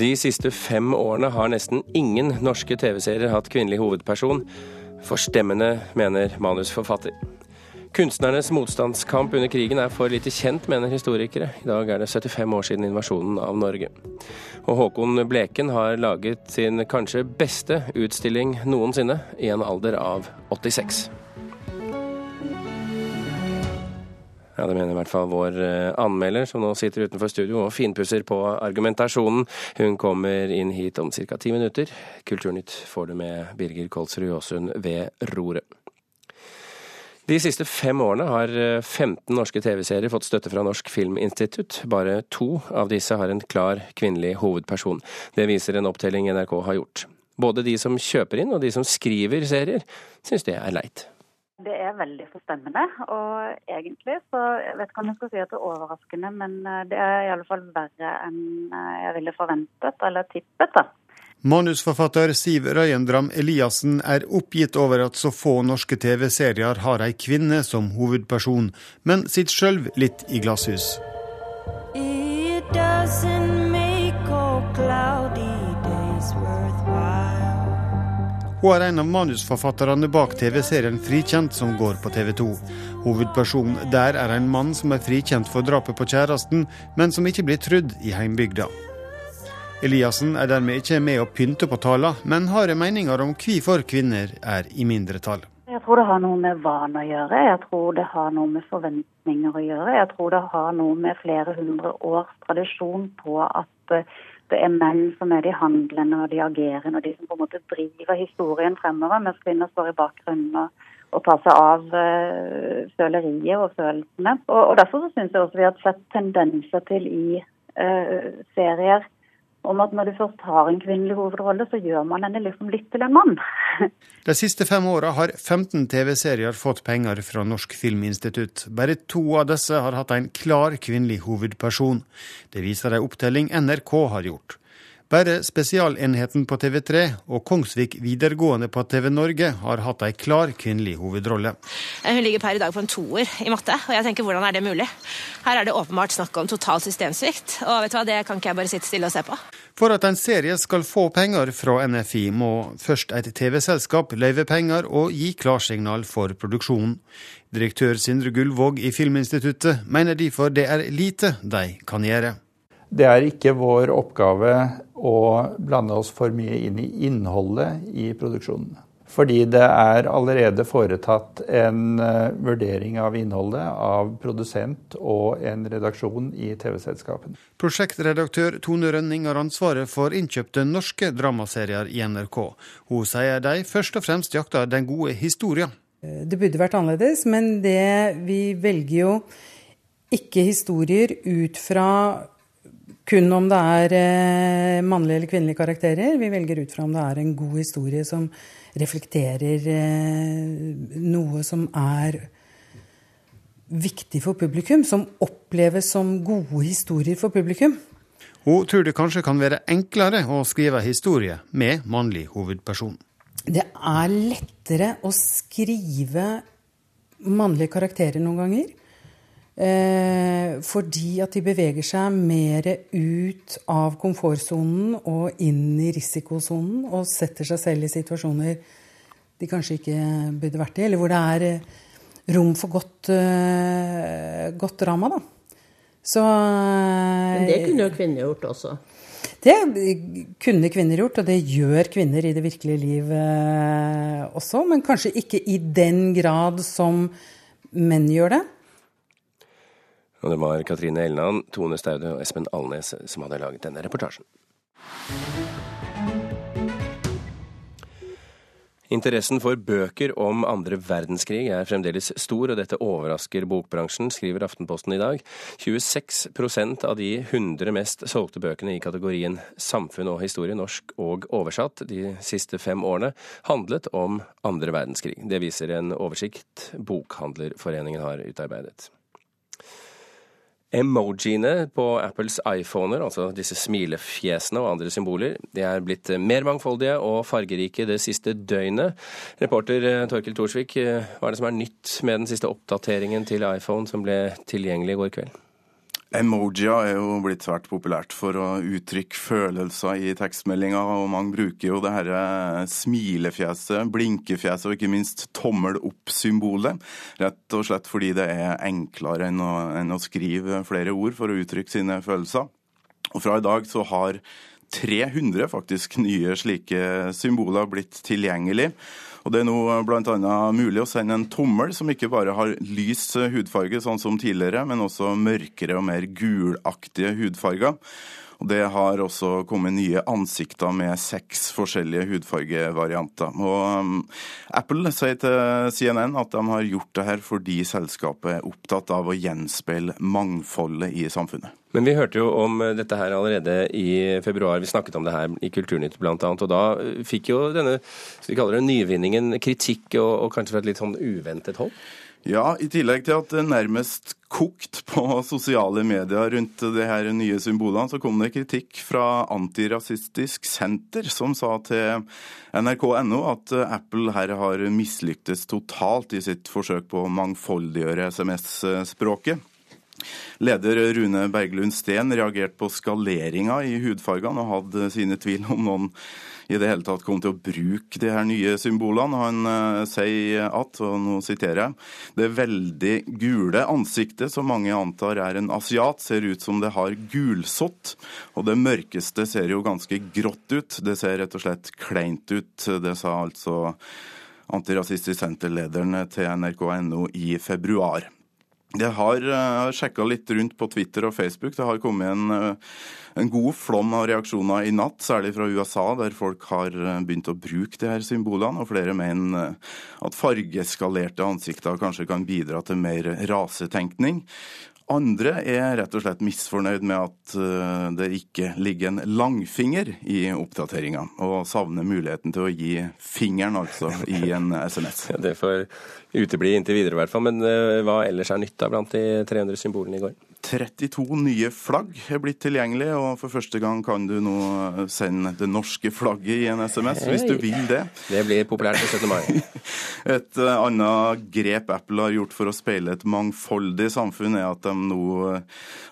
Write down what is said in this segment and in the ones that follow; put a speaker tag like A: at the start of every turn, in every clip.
A: De siste fem årene har nesten ingen norske TV-serier hatt kvinnelig hovedperson. Forstemmende, mener manusforfatter. Kunstnernes motstandskamp under krigen er for lite kjent, mener historikere. I dag er det 75 år siden invasjonen av Norge. Og Håkon Bleken har laget sin kanskje beste utstilling noensinne, i en alder av 86. Ja, Det mener i hvert fall vår eh, anmelder, som nå sitter utenfor studio og finpusser på argumentasjonen. Hun kommer inn hit om ca. ti minutter. Kulturnytt får du med Birger Kolsrud Jåsund ved roret. De siste fem årene har 15 eh, norske TV-serier fått støtte fra Norsk Filminstitutt. Bare to av disse har en klar kvinnelig hovedperson. Det viser en opptelling NRK har gjort. Både de som kjøper inn og de som skriver serier, syns det er leit.
B: Det er veldig forstemmende. Og egentlig så Jeg vet ikke om jeg skal si at det er overraskende, men eh, det er i alle fall verre enn eh, jeg ville forventet eller tippet. da.
C: Manusforfatter Siv Røyendram Eliassen er oppgitt over at så få norske TV-serier har ei kvinne som hovedperson, men sitter sjøl litt i glasshus. It Hun er en av manusforfatterne bak TV-serien Frikjent, som går på TV 2. Hovedpersonen der er en mann som er frikjent for drapet på kjæresten, men som ikke blir trudd i heimbygda. Eliassen er dermed ikke med å pynte på tala, men har meninger om hvorfor kvinner er i mindretall.
B: Jeg tror det har noe med vane å gjøre, jeg tror det har noe med forventninger å gjøre. Jeg tror det har noe med flere hundre års tradisjon på at det er menn som er de handlende og de agerende og de som på en måte driver historien fremover, mens kvinner står i bakgrunnen og, og tar seg av uh, føleriet og følelsene. Og, og Derfor så syns jeg også vi har sett tendenser til i uh, serier om at når du først har en kvinnelig hovedrolle, så gjør man henne liksom litt til en mann.
C: De siste fem åra har 15 TV-serier fått penger fra Norsk Filminstitutt. Bare to av disse har hatt en klar kvinnelig hovedperson. Det viser ei opptelling NRK har gjort. Bare Spesialenheten på TV3 og Kongsvik videregående på TV Norge har hatt ei klar kvinnelig hovedrolle.
D: Hun ligger per i dag på en toer i matte, og jeg tenker hvordan er det mulig? Her er det åpenbart snakk om total systemsvikt, og vet du hva, det kan ikke jeg bare sitte stille og se på.
C: For at en serie skal få penger fra NFI, må først et TV-selskap løyve penger og gi klarsignal for produksjonen. Direktør Sindre Gullvåg i Filminstituttet mener derfor det er lite de kan gjøre.
E: Det er ikke vår oppgave å blande oss for mye inn i innholdet i produksjonen. Fordi det er allerede foretatt en uh, vurdering av innholdet av produsent og en redaksjon i TV-selskapene.
C: Prosjektredaktør Tone Rønning har ansvaret for innkjøpte norske dramaserier i NRK. Hun sier de først og fremst jakter den gode historien.
F: Det burde vært annerledes, men det vi velger jo ikke historier ut fra kun om det er eh, mannlige eller kvinnelige karakterer. Vi velger ut fra om det er en god historie som reflekterer eh, noe som er viktig for publikum, som oppleves som gode historier for publikum.
C: Hun tror det kanskje kan være enklere å skrive historie med mannlig hovedperson.
F: Det er lettere å skrive mannlige karakterer noen ganger. Eh, fordi at de beveger seg mer ut av komfortsonen og inn i risikosonen og setter seg selv i situasjoner de kanskje ikke burde vært i, eller hvor det er eh, rom for godt, uh, godt drama, da.
G: Så Men det kunne jo kvinner gjort også?
F: Det kunne kvinner gjort, og det gjør kvinner i det virkelige liv også. Men kanskje ikke i den grad som menn gjør det.
A: Og det var Katrine Elnan, Tone Staude og Espen Alnes som hadde laget denne reportasjen. Interessen for bøker om andre verdenskrig er fremdeles stor, og dette overrasker bokbransjen, skriver Aftenposten i dag. 26% av de 100 mest solgte bøkene i kategorien samfunn og historie, norsk og oversatt, de siste fem årene handlet om andre verdenskrig. Det viser en oversikt Bokhandlerforeningen har utarbeidet. Emojiene på Apples iPhoner, altså disse smilefjesene og andre symboler, de er blitt mer mangfoldige og fargerike det siste døgnet. Reporter eh, Torkel Thorsvik, eh, hva er det som er nytt med den siste oppdateringen til iPhone som ble tilgjengelig i går kveld?
H: Emojier er jo blitt svært populært for å uttrykke følelser i tekstmeldinger, og mange bruker jo det herre smilefjeset, blinkefjeset og ikke minst tommel opp-symbolet, rett og slett fordi det er enklere enn å, enn å skrive flere ord for å uttrykke sine følelser. Og fra i dag så har 300 faktisk nye slike symboler blitt tilgjengelig. Og Det er nå bl.a. mulig å sende en tommel som ikke bare har lys hudfarge, sånn som tidligere, men også mørkere og mer gulaktige hudfarger. Og Det har også kommet nye ansikter med seks forskjellige hudfargevarianter. Og um, Apple sier til CNN at de har gjort det her fordi selskapet er opptatt av å gjenspeile mangfoldet i samfunnet.
A: Men vi hørte jo om dette her allerede i februar. Vi snakket om det her i Kulturnytt bl.a. Og da fikk jo denne skal vi kalle det nyvinningen kritikk og, og kanskje fra et litt sånn uventet hold?
H: Ja, i tillegg til at det nærmest kokt på sosiale medier rundt de her nye symbolene, så kom det kritikk fra Antirasistisk Senter, som sa til nrk.no at Apple her har mislyktes totalt i sitt forsøk på å mangfoldiggjøre SMS-språket. Leder Rune Berglund Steen reagerte på skaleringa i hudfargene og hadde sine tvil om noen i det hele tatt kom til å bruke de her nye symbolene. Han uh, sier at, og nå siterer jeg, det veldig gule ansiktet som mange antar er en asiat, ser ut som det har gulsott. Og det mørkeste ser jo ganske grått ut. Det ser rett og slett kleint ut. Det sa altså Antirasistisk Senter-lederen til nrk.no i februar. Jeg har uh, sjekka litt rundt på Twitter og Facebook. Det har kommet en, uh, en, god flom av reaksjoner i natt, særlig fra USA, der folk har uh, begynt å bruke de her symbolene. Og flere mener at fargeskalerte ansikter kanskje kan bidra til mer rasetenkning. Andre er rett og slett misfornøyd med at det ikke ligger en langfinger i oppdateringa, og savner muligheten til å gi fingeren, altså, i en SMS.
A: Det får utebli inntil videre, i hvert fall. Men uh, hva ellers er nytta blant de 300 symbolene i går?
H: 32 nye flagg er blitt tilgjengelig, og for første gang kan du nå sende det norske flagget i en SMS, hey. hvis du vil det.
A: Det blir populært på 17. mai.
H: et uh, annet grep Apple har gjort for å speile et mangfoldig samfunn, er at, de nå,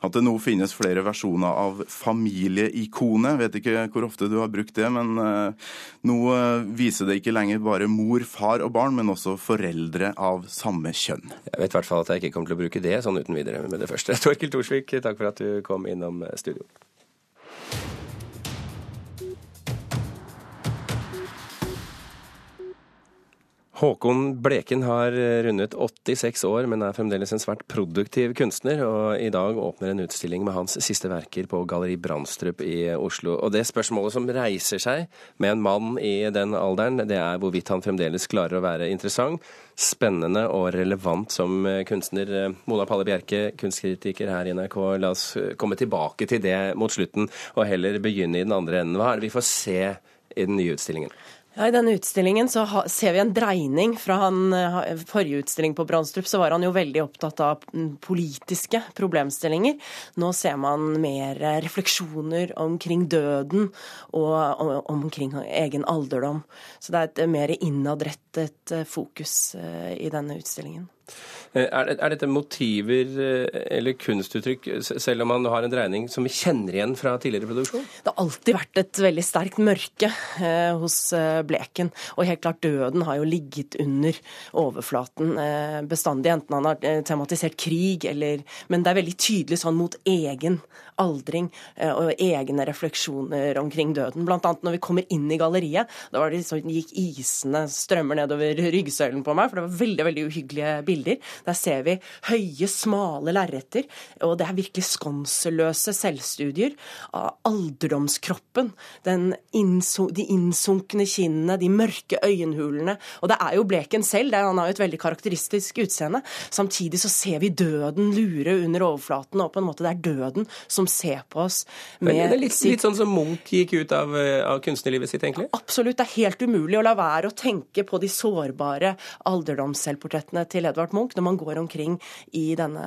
H: at det nå finnes flere versjoner av familieikonet. Vet ikke hvor ofte du har brukt det, men nå viser det ikke lenger bare mor, far og barn, men også foreldre av samme kjønn.
A: Jeg vet i hvert fall at jeg ikke kommer til å bruke det sånn uten videre med det første. Torkil Thorsvik, takk for at du kom innom studio. Håkon Bleken har rundet 86 år, men er fremdeles en svært produktiv kunstner. Og i dag åpner en utstilling med hans siste verker på Galleri Brandstrup i Oslo. Og det spørsmålet som reiser seg med en mann i den alderen, det er hvorvidt han fremdeles klarer å være interessant, spennende og relevant som kunstner. Mona Palle Bjerke, kunstkritiker her i NRK, la oss komme tilbake til det mot slutten, og heller begynne i den andre enden. Hva er det vi får se i den nye utstillingen?
I: Ja, I denne utstillingen så ser vi en dreining. Fra han, eh, forrige utstilling på Brandstrup så var han jo veldig opptatt av politiske problemstillinger. Nå ser man mer refleksjoner omkring døden og omkring egen alderdom. Så det er et mer innadrettet eh, fokus eh, i denne utstillingen.
A: Eh, er, er, dette motiver eh, eller kunstuttrykk, selv om man har en dreining som vi kjenner igjen fra tidligere produksjon?
I: Det har alltid vært et veldig sterkt mørke eh, hos eh, Bleken. Og helt klart døden har jo ligget under overflaten eh, bestandig, enten han har tematisert krig eller Men det er veldig tydelig sånn mot egen aldring eh, og egne refleksjoner omkring døden. Blant annet når vi kommer inn i galleriet. Da var det liksom, gikk isene strømmer nedover ryggsøylen på meg, for det var veldig veldig uhyggelige bilder. Der ser vi høye, smale lerreter, og det er virkelig skonseløse selvstudier av alderdomskroppen. Innsun de innsunkne kinnene, de mørke øyenhulene. Og det er jo Bleken selv, er, han har jo et veldig karakteristisk utseende. Samtidig så ser vi døden lure under overflaten, og på en måte det er døden som ser på oss
A: med Men Det er litt, litt sånn som Munch gikk ut av, eh, av kunstnerlivet sitt, egentlig?
I: Absolutt. Det er helt umulig å la være å tenke på de sårbare alderdomsselvportrettene til Edvard Edvard Munch når man går omkring i denne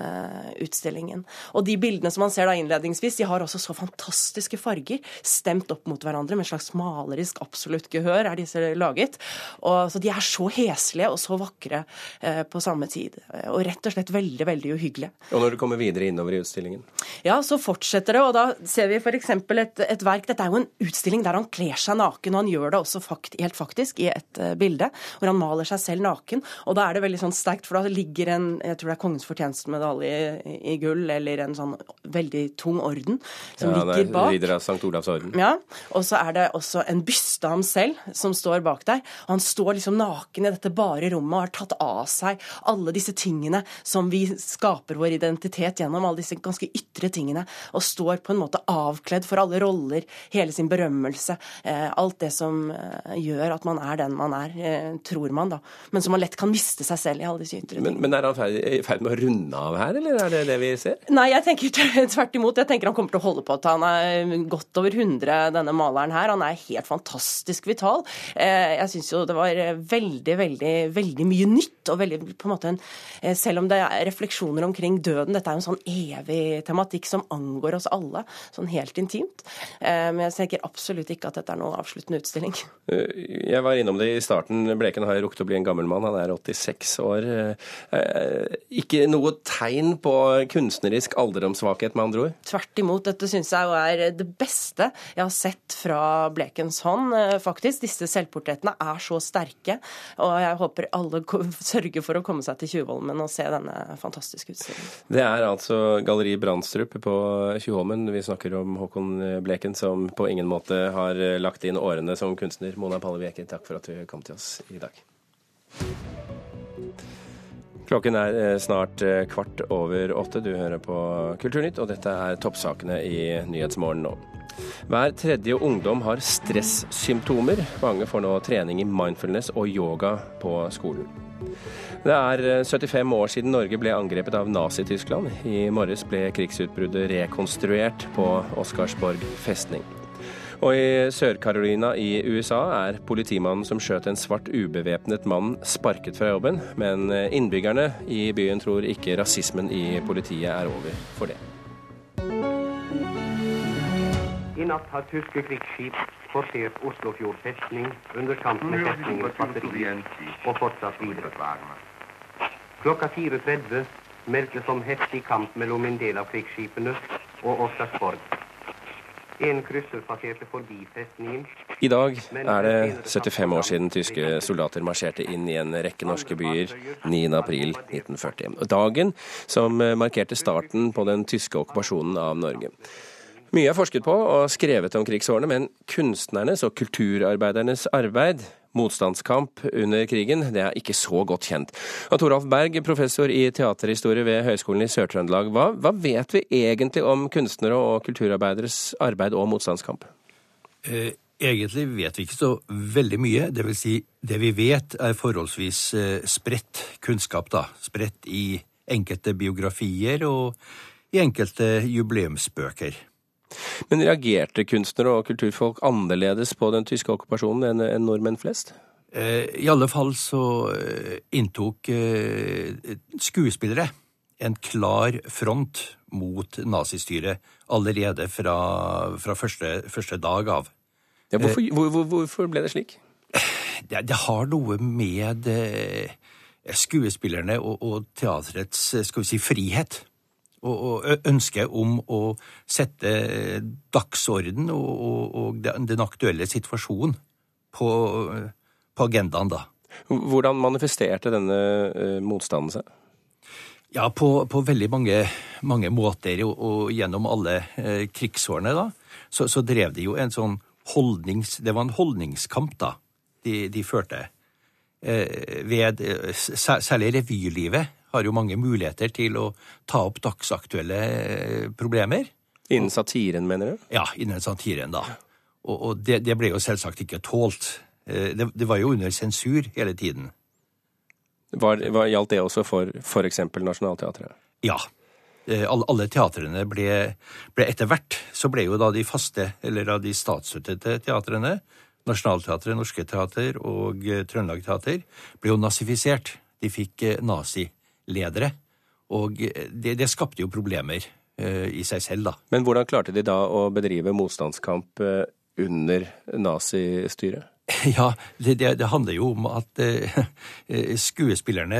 I: utstillingen. Og de bildene som man ser da innledningsvis, de har også så fantastiske farger, stemt opp mot hverandre med en slags malerisk absolutt gehør er disse laget. Og, så de er så heslige og så vakre eh, på samme tid. Og rett og slett veldig, veldig uhyggelige.
A: Og når du kommer videre innover i utstillingen?
I: Ja, så fortsetter det, og da ser vi f.eks. Et, et verk Dette er jo en utstilling der han kler seg naken, og han gjør det også fakt, helt faktisk i et uh, bilde, hvor han maler seg selv naken. Og da er det veldig sånn sterkt, for da ligger en jeg tror det er Kongens fortjenestemedalje i, i, gull, eller en sånn veldig tung orden, som ja, ligger bak.
A: Ridder av Sankt Olavs orden.
I: Ja, og så er det også en byste av ham selv som står bak der. Og han står liksom naken i dette bare rommet og har tatt av seg alle disse tingene som vi skaper vår identitet gjennom, alle disse ganske ytre tingene, og står på en måte avkledd for alle roller, hele sin berømmelse, eh, alt det som eh, gjør at man er den man er, eh, tror man, da. Men som man lett kan miste seg selv i alle disse ytre tingene.
A: Men, men er han i ferd med å runde av her, eller er det det vi ser?
I: Nei, jeg tenker tvert imot. Jeg tenker han kommer til å holde på til han er godt over 100, denne maleren her. Han er helt fantastisk vital. Jeg syns jo det var veldig, veldig, veldig mye nytt, og veldig på en måte en Selv om det er refleksjoner omkring døden, dette er jo en sånn evig tematikk som angår oss alle, sånn helt intimt. Eh, men jeg tenker absolutt ikke at dette er noen avsluttende utstilling.
A: Eh, jeg var innom det i starten. Bleken har rukket å bli en gammel mann. Han er 86 år. Eh, ikke noe tegn på kunstnerisk alderdomssvakhet, med andre ord?
I: Tvert imot. Dette syns jeg jo er det beste jeg har sett fra Blekens hånd, faktisk. Disse selvportrettene er så sterke, og jeg håper alle sørger for å komme seg til Tjuvholmen og se denne fantastiske utstillingen.
A: Det er altså Galleri Brandstrup på Tjuvholmen. Vi snakker om Håkon Bleken, som på ingen måte har lagt inn årene som kunstner. Mona Palle takk for at du kom til oss i dag. Klokken er eh, snart eh, kvart over åtte. Du hører på Kulturnytt, og dette er toppsakene i Nyhetsmorgen nå. Hver tredje ungdom har stressymptomer. Mange får nå trening i mindfulness og yoga på skolen. Det er 75 eh, år siden Norge ble angrepet av Nazi-Tyskland. I morges ble krigsutbruddet rekonstruert på Oscarsborg festning. Og i Sør-Carolina i USA er politimannen som skjøt en svart ubevæpnet mann, sparket fra jobben. Men eh, innbyggerne i byen tror ikke rasismen i politiet er over for det.
J: Natt har tyske krigsskip forsert Oslofjord festning under kamp med festningens batteri og fortsatt videre. Klokka 4.30 meldtes om heftig kamp mellom en del av krigsskipene og Oscarsborg. En krysser passerte forbi festningen.
A: I dag er det 75 år siden tyske soldater marsjerte inn i en rekke norske byer 9.4.1940. Dagen som markerte starten på den tyske okkupasjonen av Norge. Mye er forsket på og skrevet om krigsårene, men kunstnernes og kulturarbeidernes arbeid, motstandskamp under krigen, det er ikke så godt kjent. Og Toralf Berg, professor i teaterhistorie ved Høgskolen i Sør-Trøndelag, hva, hva, vet vi egentlig om kunstnere og kulturarbeideres arbeid og motstandskamp?
K: Eh, egentlig vet vi ikke så veldig mye. Det vil si, det vi vet er forholdsvis eh, spredt kunnskap, da. Spredt i enkelte biografier og i enkelte jubileumsbøker.
A: Men reagerte kunstnere og kulturfolk annerledes på den tyske okkupasjonen enn nordmenn flest?
K: Eh, I alle fall så eh, inntok eh, skuespillere en klar front mot nazistyret allerede fra, fra første, første, dag av.
A: Ja, hvorfor, hvor, hvorfor, ble det slik?
K: Det, det har noe med skuespillerne og, og teatrets skal vi si, frihet og, og ønsket om å sette dagsorden og, og, og den aktuelle situasjonen på, på, agendaen, da.
A: Hvordan manifesterte denne motstanden seg?
K: Ja, på, på veldig mange, mange, måter, og, gjennom alle uh, krigsårene, da, så, så, drev de jo en sånn holdnings... Det var en holdningskamp, da, de, de førte. Uh, ved særlig revylivet har jo mange muligheter til å ta opp dagsaktuelle eh, problemer.
A: Innen satiren, mener du?
K: Ja, innen satiren, da. Og, og det, det, ble jo selvsagt ikke tålt. Eh, det, det, var jo under sensur hele tiden.
A: Var, var, gjaldt det også for f.eks. Nationaltheatret?
K: Ja. Eh, alle, alle teatrene ble, ble, etter hvert Så ble jo da de faste, eller da de statsstøttede teatrene, Nationaltheatret, Norske Teater og Trøndelag Teater, ble jo nazifisert. De fikk nazi ledere. Og det, det skapte jo problemer eh, i seg selv, da.
A: Men hvordan klarte de da å bedrive motstandskamp eh, under nazistyret?
K: Ja, det, det, det, handler jo om at uh, skuespillerne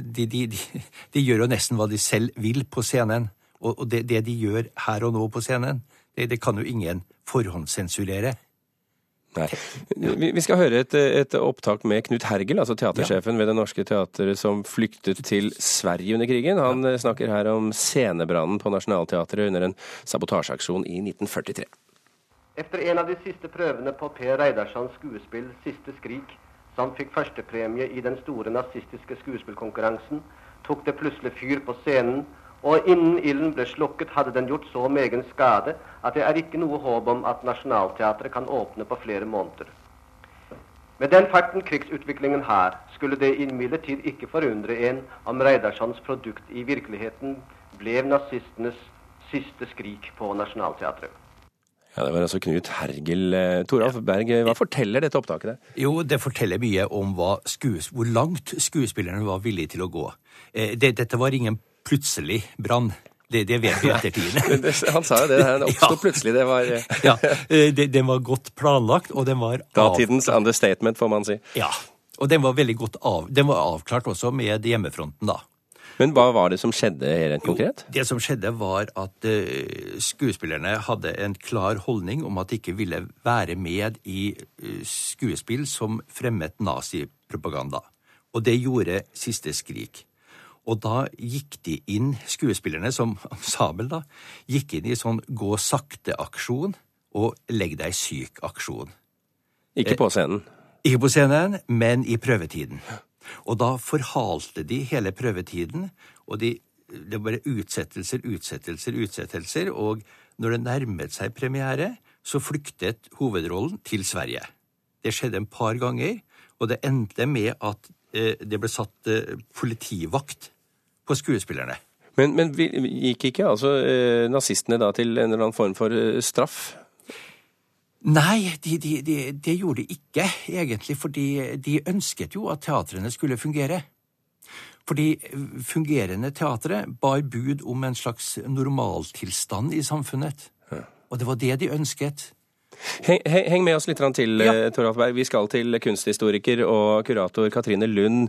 K: de, de, de, de, gjør jo nesten hva de selv vil på scenen. Og, og det, de gjør her og nå på scenen, det, kan jo ingen forhåndssensurere.
A: Nei. Vi skal høre et, et opptak med Knut Hergel, altså teatersjefen ja. ved Det Norske Teatret som flyktet til Sverige under krigen. Han ja. snakker her om scenebrannen på Nationaltheatret under en sabotasjeaksjon i 1943.
J: Efter en av de siste prøvene på Per Reidarssons skuespill 'Siste skrik', som fikk førstepremie i den store nazistiske skuespillkonkurransen, tok det plutselig fyr på scenen, og innen ilden ble slukket, hadde den gjort så megen skade at det er ikke noe håp om at Nationaltheatret kan åpne på flere måneder. Med den farten krigsutviklingen har, skulle det imidlertid ikke forundre en om Reidarssons produkt i virkeligheten ble nazistenes siste skrik på Nationaltheatret.
A: Ja, Det var altså Knut Hergel. Eh, Toralf Berg, hva forteller dette opptaket deg?
K: Jo, Det forteller mye om hvor langt skuespillerne var villige til å gå. Eh, det, dette var ingen plutselig brann. Det, det, vet vi etter tiden.
A: Han sa jo det. Den oppsto ja. plutselig. Det var eh,
K: Ja. Den var godt planlagt, og den var
A: Datidens understatement, får man si.
K: Ja. Og den var veldig godt av, den var avklart også med hjemmefronten, da.
A: Men hva var det som skjedde rent konkret?
K: Jo, det som skjedde, var at uh, skuespillerne hadde en klar holdning om at de ikke ville være med i uh, skuespill som fremmet nazipropaganda. Og det gjorde Siste Skrik. Og da gikk de inn, skuespillerne som ensemble, da, gikk inn i sånn gå sakte-aksjon og legg deg syk-aksjon.
A: Ikke på scenen?
K: Eh, ikke på scenen, men i prøvetiden. Og da forhalte de hele prøvetiden, og de, det var bare utsettelser, utsettelser, utsettelser, og når det nærmet seg premiere, så flyktet hovedrollen til Sverige. Det skjedde en par ganger, og det endte med at eh, det ble satt eh, politivakt på skuespillerne.
A: Men, men gikk ikke altså eh, nazistene da til en eller annen form for eh, straff?
K: Nei, de, de, de, det gjorde de ikke, egentlig, fordi de ønsket jo at teatrene skulle fungere. Fordi fungerende teatre bar bud om en slags normaltilstand i samfunnet. Og det var det de ønsket.
A: Heng, heng, med oss litt til, ja. Eh, Tor Vi skal til kunsthistoriker og kurator Katrine Lund,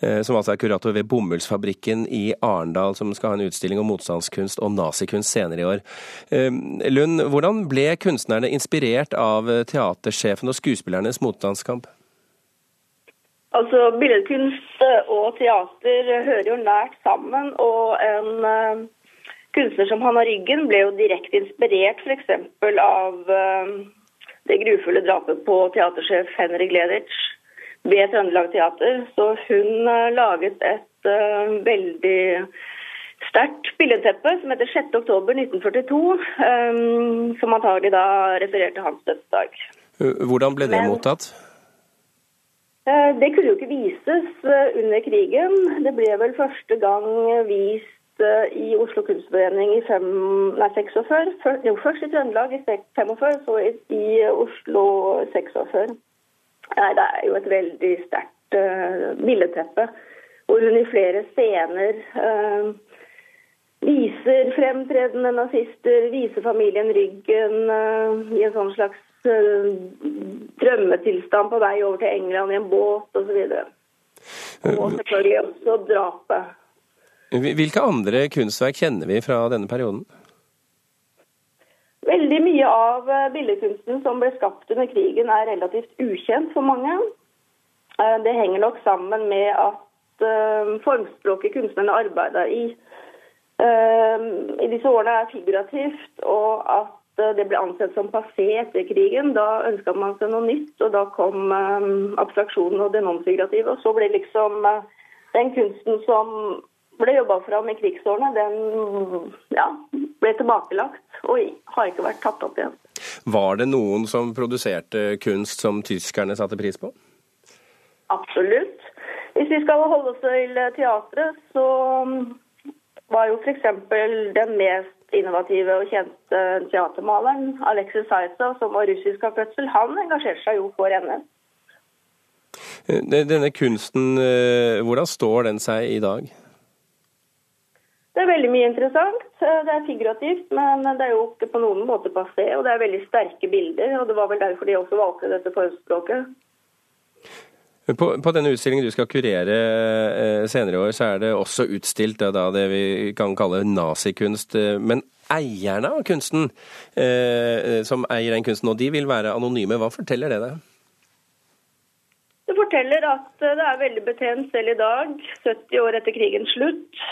A: eh, som altså er kurator ved Bomullsfabrikken i Arendal, som skal ha en utstilling om motstandskunst og nazikunst senere i år. Eh, Lund, hvordan ble kunstnerne inspirert av teatersjefen og skuespillernes motstandskamp?
L: Altså, Billedkunst og teater hører jo nært sammen. og en kunstner som Hanna Ryggen ble jo direkte inspirert f.eks. av uh, det grufulle drapet på teatersjef Henrik Gleditsch ved Trøndelag Teater. Så hun uh, laget et uh, veldig sterkt billedteppe som heter 6.10.1942, um, som antagelig da refererte hans dødsdag.
A: Hvordan ble det Men, mottatt?
L: Det kunne jo ikke vises under krigen. Det ble vel første gang vist i Oslo Kunstforening i fem, nei, 46. Før, jo, først i Trøndelag i 45, så i, i Oslo 46. Nei, det er jo et veldig sterkt uh, billedteppe, hvor hun i flere scener uh, viser fremtredende nazister, viser familien ryggen uh, i en sånn slags drømmetilstand på vei over til England i en båt osv. Og, og selvfølgelig også drapet.
A: Hvilke andre kunstverk kjenner vi fra denne perioden?
L: Veldig mye av eh, billedkunsten som ble skapt under krigen er relativt ukjent for mange. Eh, det henger nok sammen med at eh, formspråket kunstnerne arbeider i i disse årene er figurativt, og at det ble ansett som passé etter krigen. Da ønska man seg noe nytt, og da kom abstraksjonen og det non-figurative. Og så ble liksom den kunsten som ble jobba fram i krigsårene, den ja, ble tilbakelagt og har ikke vært tatt opp igjen.
A: Var det noen som produserte kunst som tyskerne satte pris på?
L: Absolutt. Hvis vi skal holde oss til teatret, så var jo f.eks. den mest innovative og kjente teatermaleren, Alexis Saitov, som var russisk av fødsel, han engasjerte seg jo for NS.
A: Denne kunsten, eh, hvordan står den seg i dag?
L: Mye interessant. Det er figurativt, men det er jo ikke på noen måte passé. Og det er veldig sterke bilder, og det var vel derfor de også valgte dette formspråket.
A: På, på, denne utstillingen du skal kurere eh, senere i år, så er det også utstilt da, det vi kan kalle nazikunst. Men eierne av kunsten, eh, som eier den kunsten, og de vil være anonyme. Hva forteller det deg?
L: Det forteller at det er veldig betent selv i dag, 70 år etter krigens slutt.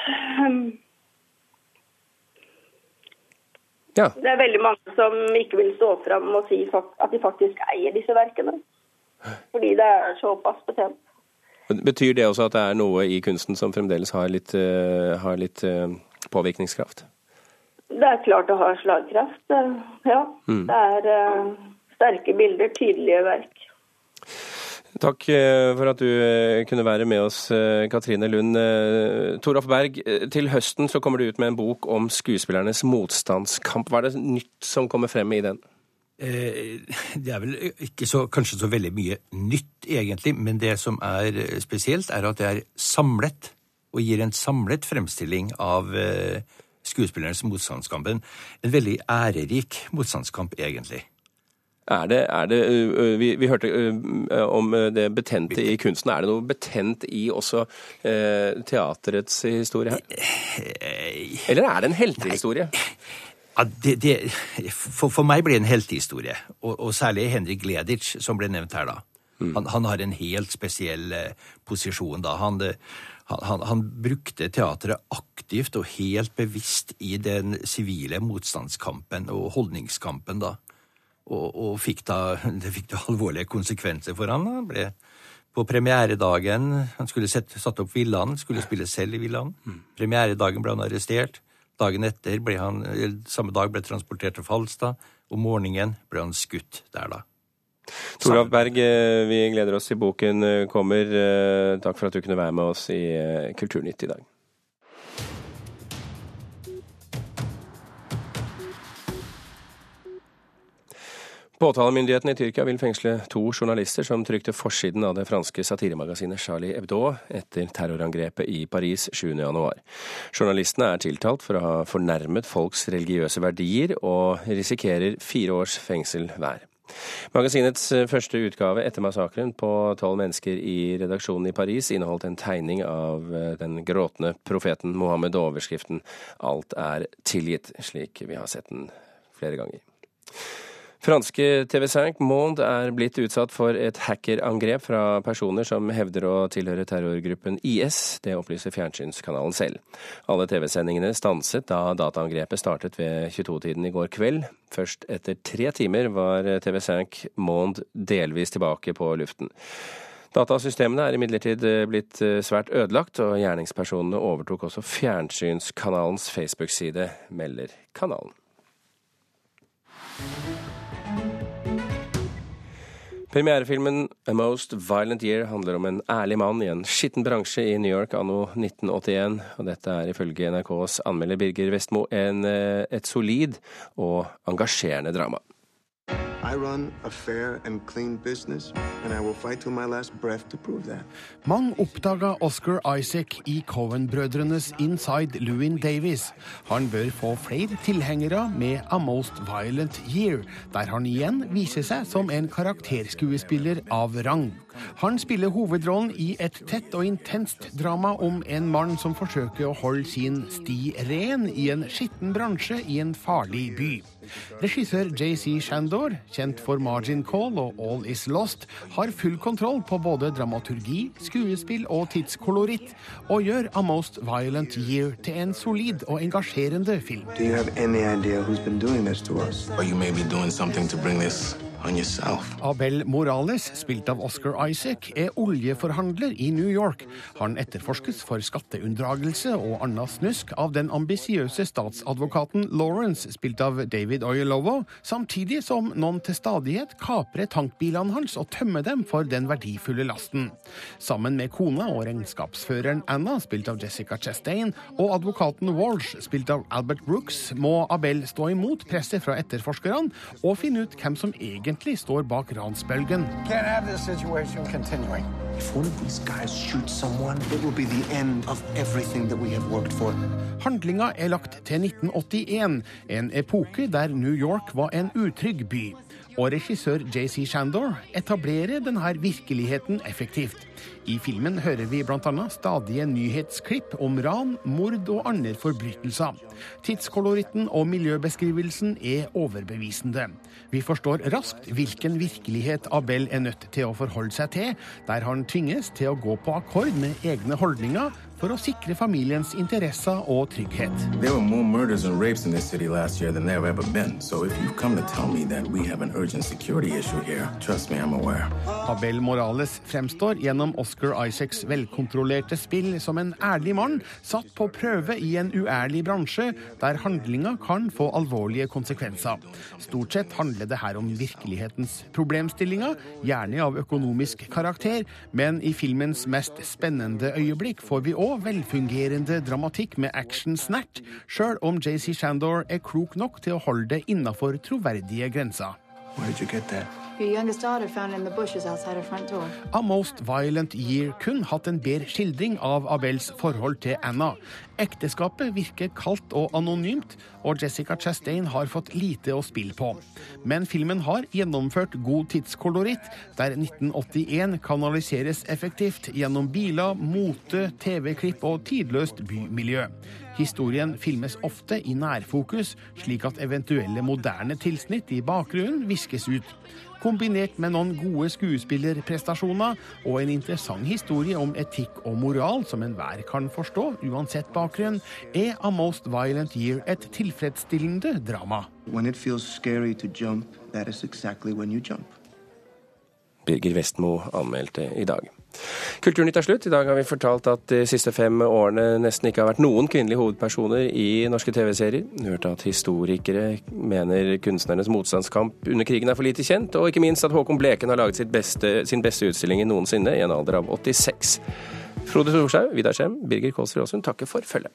L: Ja. Det er veldig mange som ikke vil stå fram og si at de faktisk eier disse verkene. Fordi det er såpass betent.
A: Betyr det også at det er noe i kunsten som fremdeles har litt, uh, har litt uh, påvirkningskraft?
L: Det er klart det har slagkraft, uh, ja. Mm. Det er sterke bilder, tydelige verk.
A: Takk for at du kunne være med oss, Katrine Lund. Toralf Berg, til høsten så kommer du ut med en bok om skuespillernes motstandskamp. Hva er det nytt som kommer frem i den?
K: Eh, det er vel ikke så, kanskje så veldig mye nytt, egentlig, men det som er spesielt, er at det er samlet, og gir en samlet fremstilling av eh, skuespillernes motstandskampen. En veldig ærerik motstandskamp, egentlig.
A: Er det, er det vi, vi, hørte om det betente i kunsten. Er det noe betent i også teaterets historie her? Eh, Eller er det en heltehistorie?
K: Ja, det, det, for, for, meg ble det en heltehistorie, og, og, særlig Henrik Gleditsch, som ble nevnt her da. Mm. Han, han, har en helt spesiell eh, posisjon da. Han, han, han, brukte teatret aktivt og helt bevisst i den sivile motstandskampen og holdningskampen da. Og, og fikk da, det fikk da alvorlige konsekvenser for han. Han ble på premieredagen Han skulle sette, satt opp Villand, skulle spille selv i Villand. Mm. Premieredagen ble han arrestert. Dagen etter ble han, samme dag ble transportert til Falstad. Om morgenen ble han skutt der, da.
A: Toralf Berg, eh, vi gleder oss til boken eh, kommer. Eh, takk for at du kunne være med oss i Kulturnytt i dag. Påtalemyndigheten i Tyrkia vil fengsle to journalister som trykte forsiden av det franske satiremagasinet Charlie Hebdo etter terrorangrepet i Paris 7.1. Journalistene er tiltalt for å ha fornærmet folks religiøse verdier, og risikerer fire års fengsel hver. Magasinets første utgave etter massakren på tolv mennesker i redaksjonen i Paris inneholdt en tegning av den gråtende profeten Mohammed og overskriften 'Alt er tilgitt', slik vi har sett den flere ganger. Franske TV5 Monde er blitt utsatt for et hackerangrep fra personer som hevder å tilhøre terrorgruppen IS. Det opplyser fjernsynskanalen selv. Alle TV-sendingene stanset da dataangrepet startet ved 22-tiden i går kveld. Først etter tre timer var TV5 Monde delvis tilbake på luften. Datasystemene er imidlertid blitt svært ødelagt, og gjerningspersonene overtok også fjernsynskanalens Facebook-side, melder kanalen. Premierefilmen A Most Violent Year handler om en ærlig mann i en skitten bransje i New York anno 1981. Og dette er ifølge NRKs anmelder Birger Vestmo en, eh, et solid og engasjerende drama. Business. Mange oppdaga Oscar Isaac i Cohen-brødrenes Inside Lewin Davies. Han bør få flere tilhengere med A Most Violent Year, der han igjen viser seg som en karakterskuespiller av rang. Han spiller hovedrollen i et tett og intenst drama om en mann som forsøker å holde sin sti ren i en skitten bransje i en farlig by. Regissør JC Shandor, kjent for Margin Call og All Is Lost, har full kontroll på både dramaturgi, skuespill og tidskoloritt, og gjør A Most Violent Year til en solid og engasjerende film. Do you have any idea who's been doing this to us? Or you may be doing something to bring this Abel Morales, spilt av Oscar Isaac, er oljeforhandler i New York. Han etterforskes for skatteunndragelse og annet snusk av den ambisiøse statsadvokaten Lawrence, spilt av David Oyelowo, samtidig som noen til stadighet kaprer tankbilene hans og tømmer dem for den verdifulle lasten. Sammen med kona og regnskapsføreren Anna, spilt av Jessica Chastain, og advokaten Walsh, spilt av Albert Brooks, må Abel stå imot presset fra etterforskerne og finne ut hvem som egentlig
M: egentlig står bak ransbølgen. Handlinga er lagt til 1981, en epoke der New York var en utrygg by. Og regissør JC Shandor etablerer denne virkeligheten effektivt. I filmen hører vi bl.a. stadige nyhetsklipp om ran, mord og andre forbrytelser. Tidskoloritten og miljøbeskrivelsen er overbevisende. Vi forstår raskt hvilken virkelighet Abel er nødt til å forholde seg til, der han tvinges til å gå på akkord med egne holdninger for å sikre familiens interesser og trygghet.
N: There were more murders and rapes in this city last year than there have ever been. So if you come to tell me that we have an urgent security issue here, trust me, I'm aware.
M: Abel Morales fremstår gjennom Oscar Isaacs velkontrollerte spill som en ærlig mann satt på prøve i en uærlig bransje der handlinga kan få alvorlige konsekvenser. Stort sett handler det her om virkelighetens problemstillinger, gjerne av økonomisk karakter, men i filmens mest spennende øyeblikk får vi òg og velfungerende dramatikk med action-snert, sjøl om JC Shandor er klok nok til å holde det innafor troverdige grenser. A Most Violent Year kun hatt en bedre skildring av Abels forhold til Anna. Ekteskapet virker kaldt og anonymt, og Jessica Chastain har fått lite å spille på. Men filmen har gjennomført god tidskoloritt, der 1981 kanaliseres effektivt gjennom biler, mote, TV-klipp og tidløst bymiljø. Historien filmes ofte i nærfokus, slik at eventuelle moderne tilsnitt i bakgrunnen viskes ut. Kombinert med noen gode skuespillerprestasjoner og en interessant historie om etikk og moral som enhver kan forstå, uansett bakgrunn, er A Most Violent Year et tilfredsstillende drama.
A: Birger Vestmo anmeldte i dag. Kulturnytt er slutt. I dag har vi fortalt at de siste fem årene nesten ikke har vært noen kvinnelige hovedpersoner i norske TV-serier. Hørte at historikere mener kunstnernes motstandskamp under krigen er for lite kjent, og ikke minst at Håkon Bleken har laget beste, sin beste utstilling noensinne i en alder av 86. Frode Thorshaug, Vidar Skjem, Birger Kåsrud Aasund takker for følget.